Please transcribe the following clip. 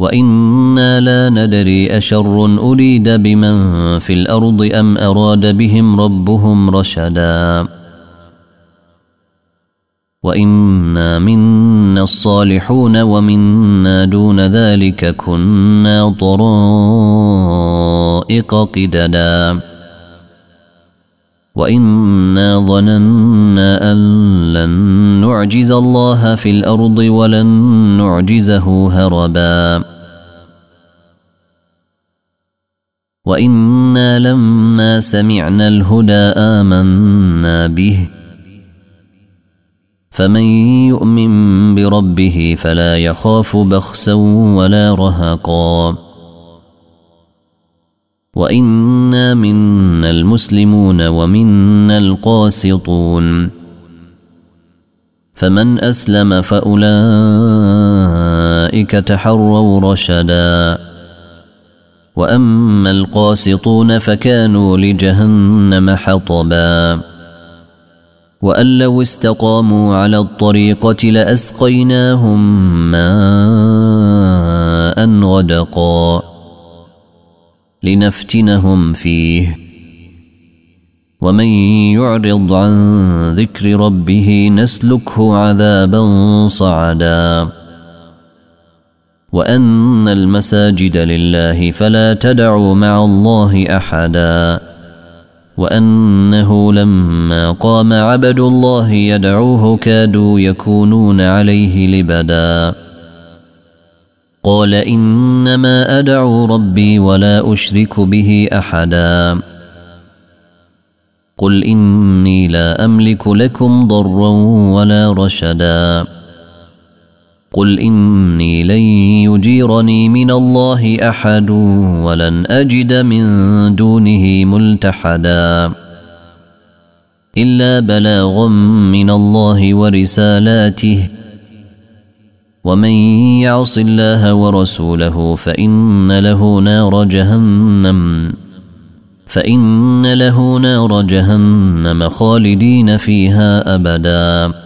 وأنا لا ندري اشر اريد بمن في الأرض ام اراد بهم ربهم رشدا وانا منا الصالحون ومنا دون ذلك كنا طرائق قددا وانا ظننا ان لن نعجز الله في الأرض ولن نعجزه هربا وأنا لما سمعنا الهدى امنا به فمن يؤمن بربه فلا يخاف بخسا ولا رهقا وانا منا المسلمون ومنا القاسطون فمن اسلم فاولئك تحروا رشدا وأما القاسطون فكانوا لجهنم حطبا. وأن لو استقاموا على الطريقة لأسقيناهم ماء غدقا. لنفتنهم فيه. ومن يعرض عن ذكر ربه نسلكه عذابا صعدا. وان المساجد لله فلا تدعوا مع الله احدا وانه لما قام عبد الله يدعوه كادوا يكونون عليه لبدا قال انما ادعو ربي ولا اشرك به احدا قل اني لا املك لكم ضرا ولا رشدا قل اني لن يجيرني من الله أحد ولن أجد من دونه ملتحدا إلا بلاغا من الله ورسالاته. ومن يعص الله ورسوله فإن له نار جهنم فإن له نار جهنم خالدين فيها أبدا.